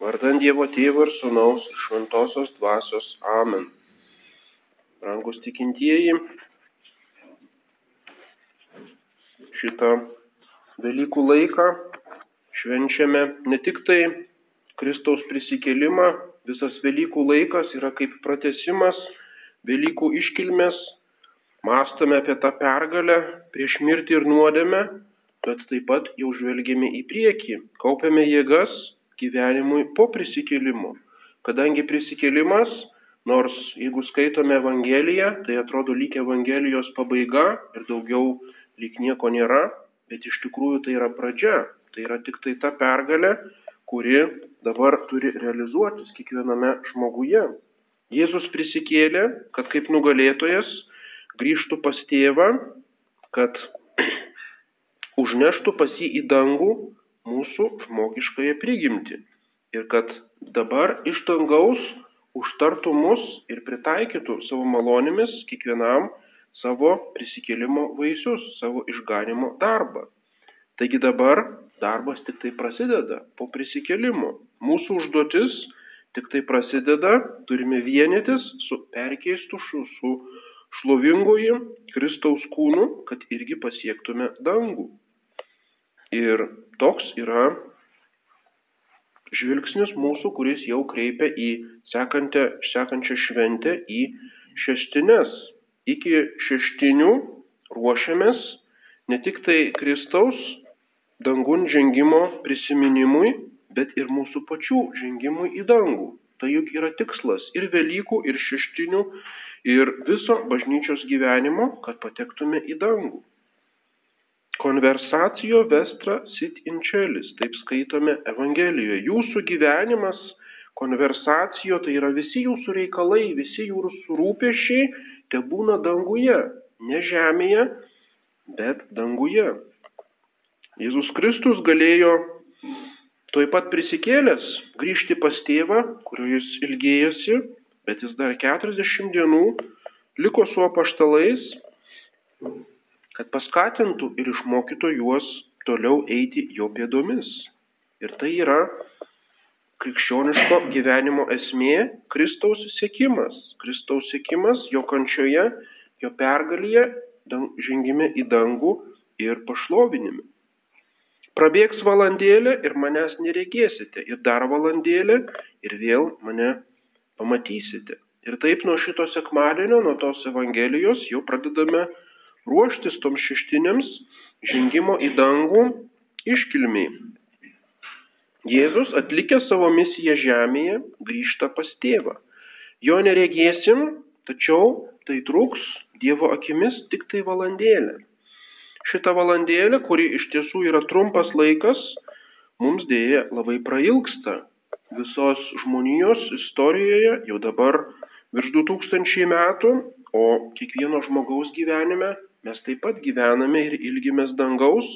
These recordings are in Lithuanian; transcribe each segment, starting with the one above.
Vardant Dievo Tėvo ir Sūnaus ir Šventosios Dvasios. Amen. Rangus tikintieji, šitą Velykų laiką švenčiame ne tik tai Kristaus prisikėlimą, visas Velykų laikas yra kaip pratesimas Velykų iškilmės, mąstame apie tą pergalę prieš mirtį ir nuodėmę, bet taip pat jau žvelgėme į priekį, kaupiame jėgas gyvenimui po prisikėlimo. Kadangi prisikėlimas, nors jeigu skaitome Evangeliją, tai atrodo lyg Evangelijos pabaiga ir daugiau lyg nieko nėra, bet iš tikrųjų tai yra pradžia, tai yra tik tai ta pergalė, kuri dabar turi realizuotis kiekviename žmoguje. Jėzus prisikėlė, kad kaip nugalėtojas grįžtų pas tėvą, kad užneštų pas jį į dangų mūsų žmogiškąją prigimtį. Ir kad dabar iš dangaus užtartų mus ir pritaikytų savo malonėmis kiekvienam savo prisikėlimo vaisius, savo išganimo darbą. Taigi dabar darbas tik tai prasideda po prisikėlimo. Mūsų užduotis tik tai prasideda, turime vienytis su perkeistu su šlovingoji Kristaus kūnu, kad irgi pasiektume dangų. Ir toks yra žvilgsnis mūsų, kuris jau kreipia į sekantę, sekančią šventę, į šeštines. Iki šeštinių ruošiamės ne tik tai Kristaus dangun žengimo prisiminimui, bet ir mūsų pačių žengimui į dangų. Tai juk yra tikslas ir Velykų, ir šeštinių, ir viso bažnyčios gyvenimo, kad patektume į dangų. Konversacijo vestra sit inčelis, taip skaitome Evangelijoje. Jūsų gyvenimas, konversacijo, tai yra visi jūsų reikalai, visi jūsų rūpešiai, te būna danguje, ne žemėje, bet danguje. Jėzus Kristus galėjo Tuoj pat prisikėlęs grįžti pas tėvą, kurio jis ilgėjosi, bet jis dar 40 dienų liko su apaštalais, kad paskatintų ir išmokytų juos toliau eiti jo pėdomis. Ir tai yra krikščioniško gyvenimo esmė - Kristaus sėkimas. Kristaus sėkimas jo kančioje, jo pergalėje, žengime į dangų ir pašlovinime. Prabėgs valandėlė ir manęs neregėsite, ir dar valandėlė ir vėl mane pamatysite. Ir taip nuo šito sekmadienio, nuo tos Evangelijos jau pradedame ruoštis toms šeštinėms žengimo į dangų iškilmiai. Jėzus atlikė savo misiją žemėje, grįžta pas tėvą. Jo neregėsim, tačiau tai truks Dievo akimis tik tai valandėlę šitą valandėlę, kuri iš tiesų yra trumpas laikas, mums dėja labai prailgsta. Visos žmonijos istorijoje jau dabar virš 2000 metų, o kiekvieno žmogaus gyvenime mes taip pat gyvename ir ilgimės dangaus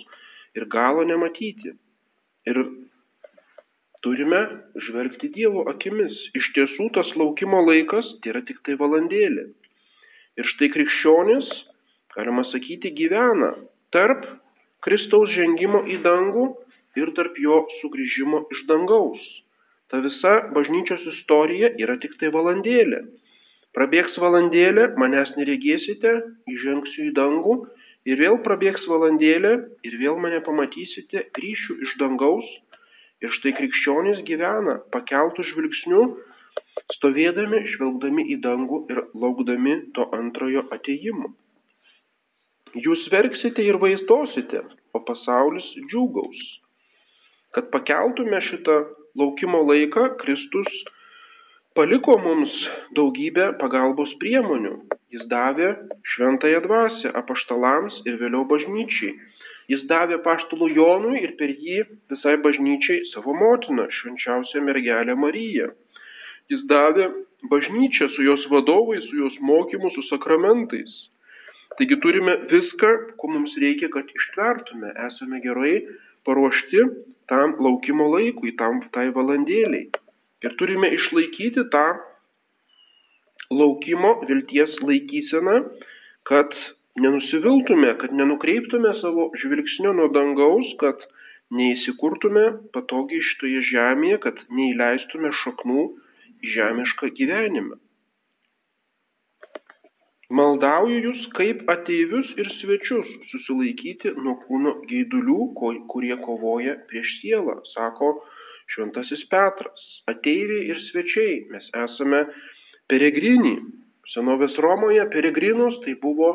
ir galo nematyti. Ir turime žvelgti Dievo akimis. Iš tiesų tas laukimo laikas tai yra tik tai valandėlė. Ir štai krikščionis, galima sakyti, gyvena tarp Kristaus žengimo į dangų ir tarp jo sugrįžimo iš dangaus. Ta visa bažnyčios istorija yra tik tai valandėlė. Prabėgs valandėlė, manęs neregėsite, įžengsiu į dangų ir vėl prabėgs valandėlė ir vėl mane pamatysite, grįšiu iš dangaus. Ir štai krikščionys gyvena pakeltų žvilgsnių, stovėdami, žvelgdami į dangų ir laukdami to antrojo ateimo. Jūs verksite ir vaizdosite, o pasaulis džiūgaus. Kad pakeltume šitą laukimo laiką, Kristus paliko mums daugybę pagalbos priemonių. Jis davė šventąją dvasę apaštalams ir vėliau bažnyčiai. Jis davė paštalų Jonui ir per jį visai bažnyčiai savo motiną, švenčiausią mergelę Mariją. Jis davė bažnyčią su jos vadovais, su jos mokymu, su sakramentais. Taigi turime viską, ko mums reikia, kad ištvertume. Esame gerai paruošti tam laukimo laikui, tam tai valandėliai. Ir turime išlaikyti tą laukimo vilties laikyseną, kad nenusiviltume, kad nenukreiptume savo žvilgsnio nuo dangaus, kad neįsikurtume patogiai šitoje žemėje, kad neįleistume šaknų į žemišką gyvenimą. Maldauju jūs kaip ateivius ir svečius susilaikyti nuo kūno geidulių, kurie kovoja prieš sielą, sako šventasis Petras. Ateiviai ir svečiai, mes esame peregrinį. Senovės Romoje peregrinus tai buvo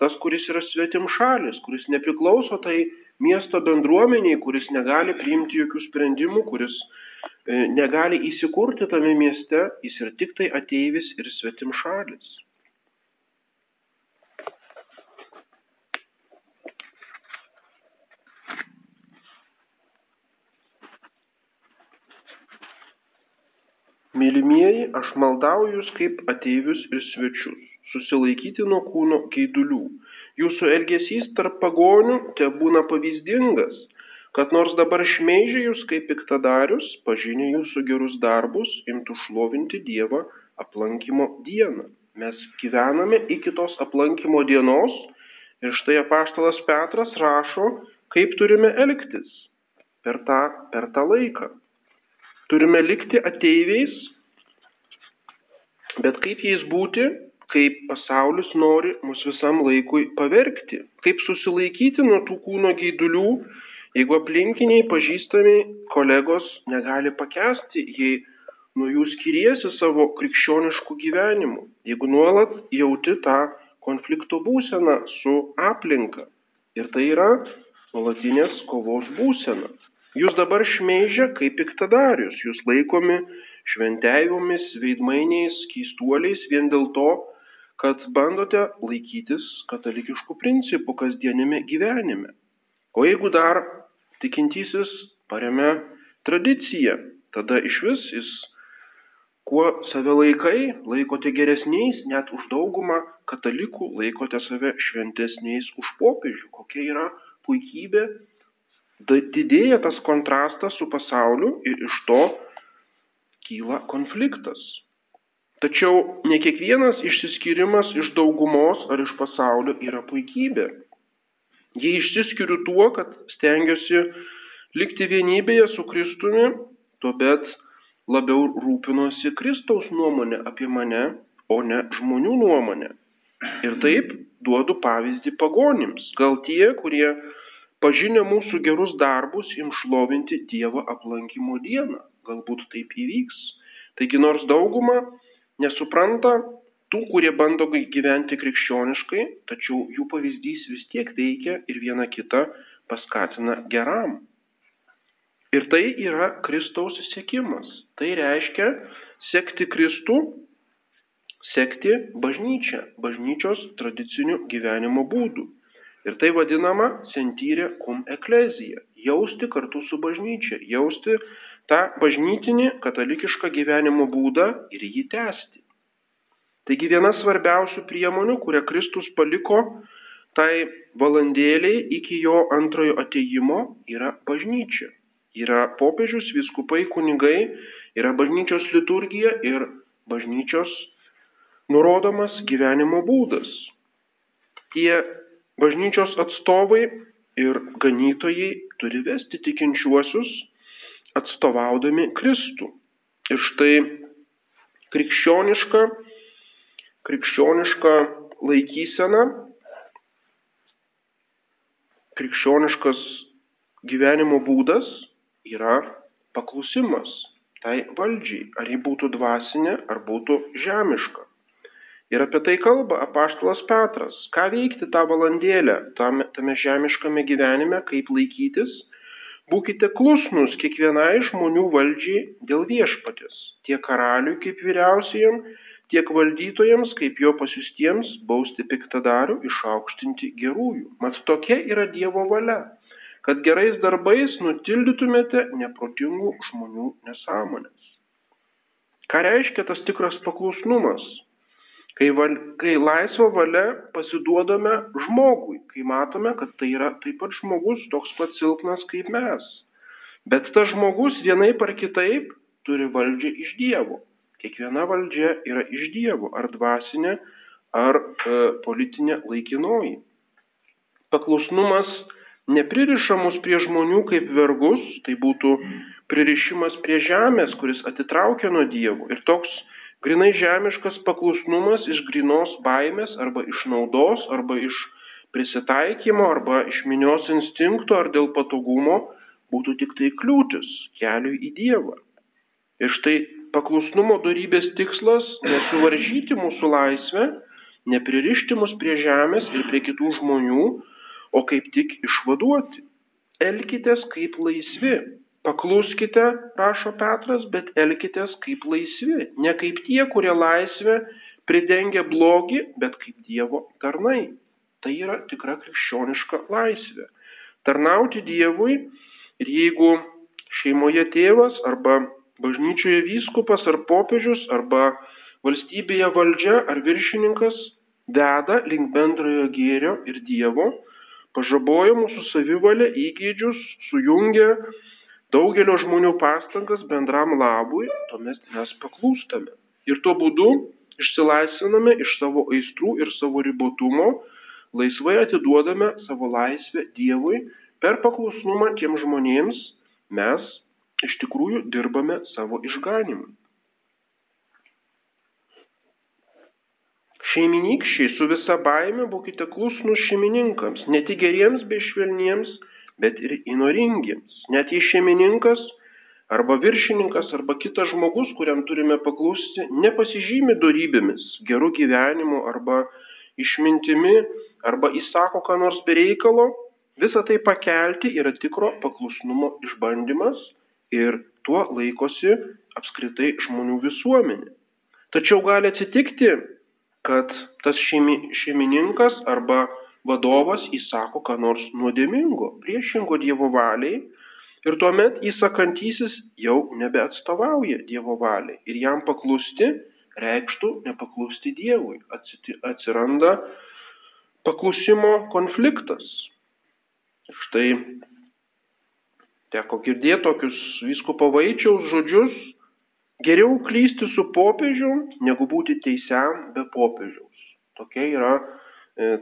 tas, kuris yra svetim šalis, kuris nepriklauso tai miesto bendruomeniai, kuris negali priimti jokių sprendimų, kuris e, negali įsikurti tame mieste, jis yra tik tai ateivis ir svetim šalis. Mylimieji, aš maldauju jūs kaip ateivius ir svečius, susilaikyti nuo kūno keidulių. Jūsų elgesys tarp pagonių te būna pavyzdingas, kad nors dabar šmeižė jūs kaip piktadarius, pažinė jūsų gerus darbus, imtų šlovinti Dievą aplankimo dieną. Mes gyvename iki tos aplankimo dienos ir štai apaštalas Petras rašo, kaip turime elgtis per tą, per tą laiką. Turime likti ateiviais, bet kaip jais būti, kaip pasaulis nori mus visam laikui pavergti, kaip susilaikyti nuo tų kūno geidulių, jeigu aplinkiniai pažįstami kolegos negali pakesti, jei nuo jų skiriesi savo krikščioniškų gyvenimų, jeigu nuolat jauti tą konflikto būseną su aplinka. Ir tai yra nuolatinės kovos būsena. Jūs dabar šmeižia kaip piktadarius, jūs laikomi šventeivomis, veidmainiais, keistuoliais vien dėl to, kad bandote laikytis katalikiškų principų kasdienime gyvenime. O jeigu dar tikintysis paremia tradiciją, tada iš vis jis, kuo save laikai, laikote geresniais, net už daugumą katalikų laikote save šventesniais už popiežių. Kokia yra puikybė didėja tas kontrastas su pasauliu ir iš to kyla konfliktas. Tačiau ne kiekvienas išsiskyrimas iš daugumos ar iš pasaulio yra puikybė. Jei išsiskiriu tuo, kad stengiuosi likti vienybėje su Kristumi, tuomet labiau rūpinosi Kristaus nuomonė apie mane, o ne žmonių nuomonė. Ir taip duodu pavyzdį pagonims. Gal tie, kurie pažinę mūsų gerus darbus im šlovinti Dievo aplankimo dieną. Galbūt taip įvyks. Taigi nors dauguma nesupranta tų, kurie bando gyventi krikščioniškai, tačiau jų pavyzdys vis tiek veikia ir viena kita paskatina geram. Ir tai yra Kristaus sėkimas. Tai reiškia sekti Kristų, sekti bažnyčią, bažnyčios tradicinių gyvenimo būdų. Ir tai vadinama sentyrė cum eklezija - jausti kartu su bažnyčia, jausti tą bažnytinį katalikišką gyvenimo būdą ir jį tęsti. Taigi viena svarbiausių priemonių, kurią Kristus paliko tai valandėliai iki jo antrojo ateimo, yra bažnyčia. Yra popiežius, viskupai, kunigai, yra bažnyčios liturgija ir bažnyčios nurodomas gyvenimo būdas. Tie Bažnyčios atstovai ir ganytojai turi vesti tikinčiuosius atstovaudami Kristų. Ir štai krikščioniška, krikščioniška laikysena, krikščioniškas gyvenimo būdas yra paklusimas tai valdžiai, ar ji būtų dvasinė, ar būtų žemiška. Ir apie tai kalba apaštalas Petras. Ką veikti tą valandėlę tame, tame žemiškame gyvenime, kaip laikytis. Būkite klusnus kiekvienai žmonių valdžiai dėl viešpatės, tiek karaliui kaip vyriausiajam, tiek valdytojams kaip jo pasiustiems bausti piktadarių, išaukštinti gerųjų. Mat tokia yra Dievo valia, kad gerais darbais nutildytumėte neprotingų žmonių nesąmonės. Ką reiškia tas tikras paklusnumas? Kai, val, kai laisvo valia pasiduodame žmogui, kai matome, kad tai yra taip pat žmogus toks pat silpnas kaip mes. Bet tas žmogus vienaip ar kitaip turi valdžią iš Dievo. Kiekviena valdžia yra iš Dievo, ar dvasinė, ar e, politinė laikinoji. Paklusnumas nepririša mus prie žmonių kaip vergus, tai būtų pririšimas prie žemės, kuris atitraukia nuo dievų. Ir toks grinai žemiškas paklusnumas iš grinos baimės arba iš naudos arba iš prisitaikymo arba iš minios instinkto ar dėl patogumo būtų tik tai kliūtis keliui į Dievą. Ir štai paklusnumo darybės tikslas - nesuvaržyti mūsų laisvę, nepririšti mus prie žemės ir prie kitų žmonių, o kaip tik išvaduoti. Elkitės kaip laisvi. Pakluskite, prašo Petras, bet elkitės kaip laisvi. Ne kaip tie, kurie laisvę pridengia blogį, bet kaip Dievo tarnai. Tai yra tikra krikščioniška laisvė. Tarnauti Dievui ir jeigu šeimoje tėvas arba bažnyčioje vyskupas ar popiežius arba valstybėje valdžia ar viršininkas veda link bendrojo gėrio ir Dievo, pažaboja mūsų savivalę, įgėdžius, sujungia daugelio žmonių pastangas bendram labui, tuomet mes paklūstame. Ir tuo būdu išsilaisviname iš savo aistrų ir savo ribotumo, laisvai atiduodame savo laisvę Dievui, per paklusnumą tiem žmonėms mes iš tikrųjų dirbame savo išganimui. Šeiminykščiai su visa baime būkite klusnus šeimininkams, ne tik geriems bei švelniems, bet ir įnoringiems. Net jei šeimininkas arba viršininkas arba kitas žmogus, kuriam turime paklusti, nepasižymi darybėmis, gerų gyvenimu arba išmintimi, arba įsako ką nors bereikalo, visą tai pakelti yra tikro paklusnumo išbandymas ir tuo laikosi apskritai žmonių visuomenė. Tačiau gali atsitikti, kad tas šeimi, šeimininkas arba vadovas įsako ką nors nuodėmingo, priešingo Dievo valiai ir tuomet įsakantysis jau nebeatstovauja Dievo valiai ir jam paklusti reikštų nepaklusti Dievui. Atsiranda paklusimo konfliktas. Štai teko girdėti tokius vyskupo vaičiaus žodžius, Geriau klysti su popiežium, negu būti teisiam be popiežiaus. Tokia yra,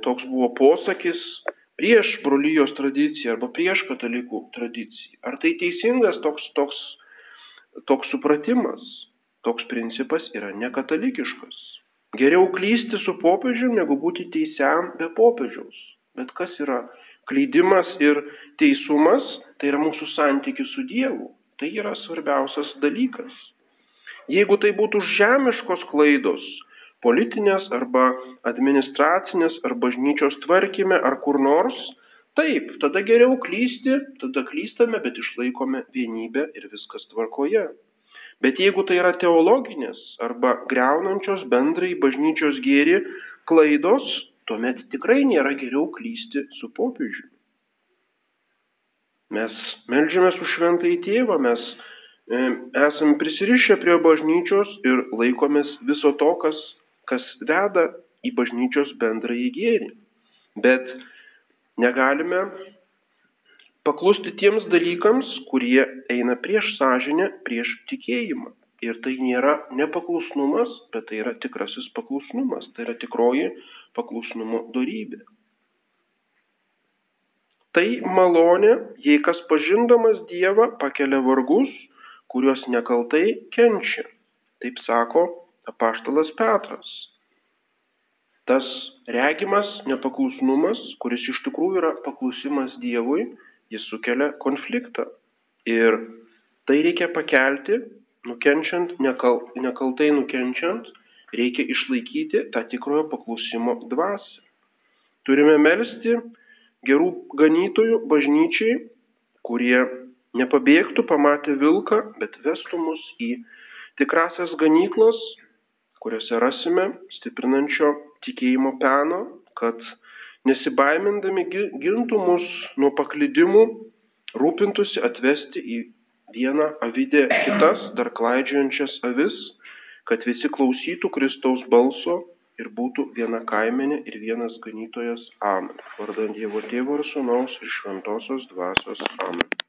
toks buvo posakis prieš brolyjos tradiciją arba prieš katalikų tradiciją. Ar tai teisingas toks, toks, toks supratimas, toks principas yra nekatalikiškas. Geriau klysti su popiežium, negu būti teisiam be popiežiaus. Bet kas yra klydimas ir teisumas, tai yra mūsų santykis su Dievu. Tai yra svarbiausias dalykas. Jeigu tai būtų žemiškos klaidos, politinės arba administracinės ar bažnyčios tvarkyme ar kur nors, taip, tada geriau klysti, tada klystame, bet išlaikome vienybę ir viskas tvarkoje. Bet jeigu tai yra teologinės arba greunančios bendrai bažnyčios gėri klaidos, tuomet tikrai nėra geriau klysti su popiežiumi. Mes melžiamės už šventąjį tėvą, mes E, esame prisirišę prie bažnyčios ir laikomės viso to, kas, kas veda į bažnyčios bendrąjį gėrį. Bet negalime paklusti tiems dalykams, kurie eina prieš sąžinę, prieš tikėjimą. Ir tai nėra nepaklusnumas, bet tai yra tikrasis paklusnumas, tai yra tikroji paklusnumo darybė. Tai malonė, jei kas pažindamas Dievą pakelia vargus, kuriuos nekaltai kenčia. Taip sako apaštalas Petras. Tas regimas nepaklusnumas, kuris iš tikrųjų yra paklusimas Dievui, jis sukelia konfliktą. Ir tai reikia pakelti, nukenčiant, nekal, nekaltai nukenčiant, reikia išlaikyti tą tikrojo paklusimo dvasę. Turime melstį gerų ganytojų bažnyčiai, kurie nepabėgtų pamatę vilką, bet vestų mus į tikrasias ganyklas, kuriuose rasime stiprinančio tikėjimo peno, kad nesibaimindami gintų mus nuo paklydimų, rūpintųsi atvesti į vieną avidę kitas, dar klaidžiančias avis, kad visi klausytų Kristaus balso ir būtų viena kaimenė ir vienas ganytojas. Amen. Vardant Dievo Tėvo ir Sūnaus ir Šventosios Dvasios. Amen.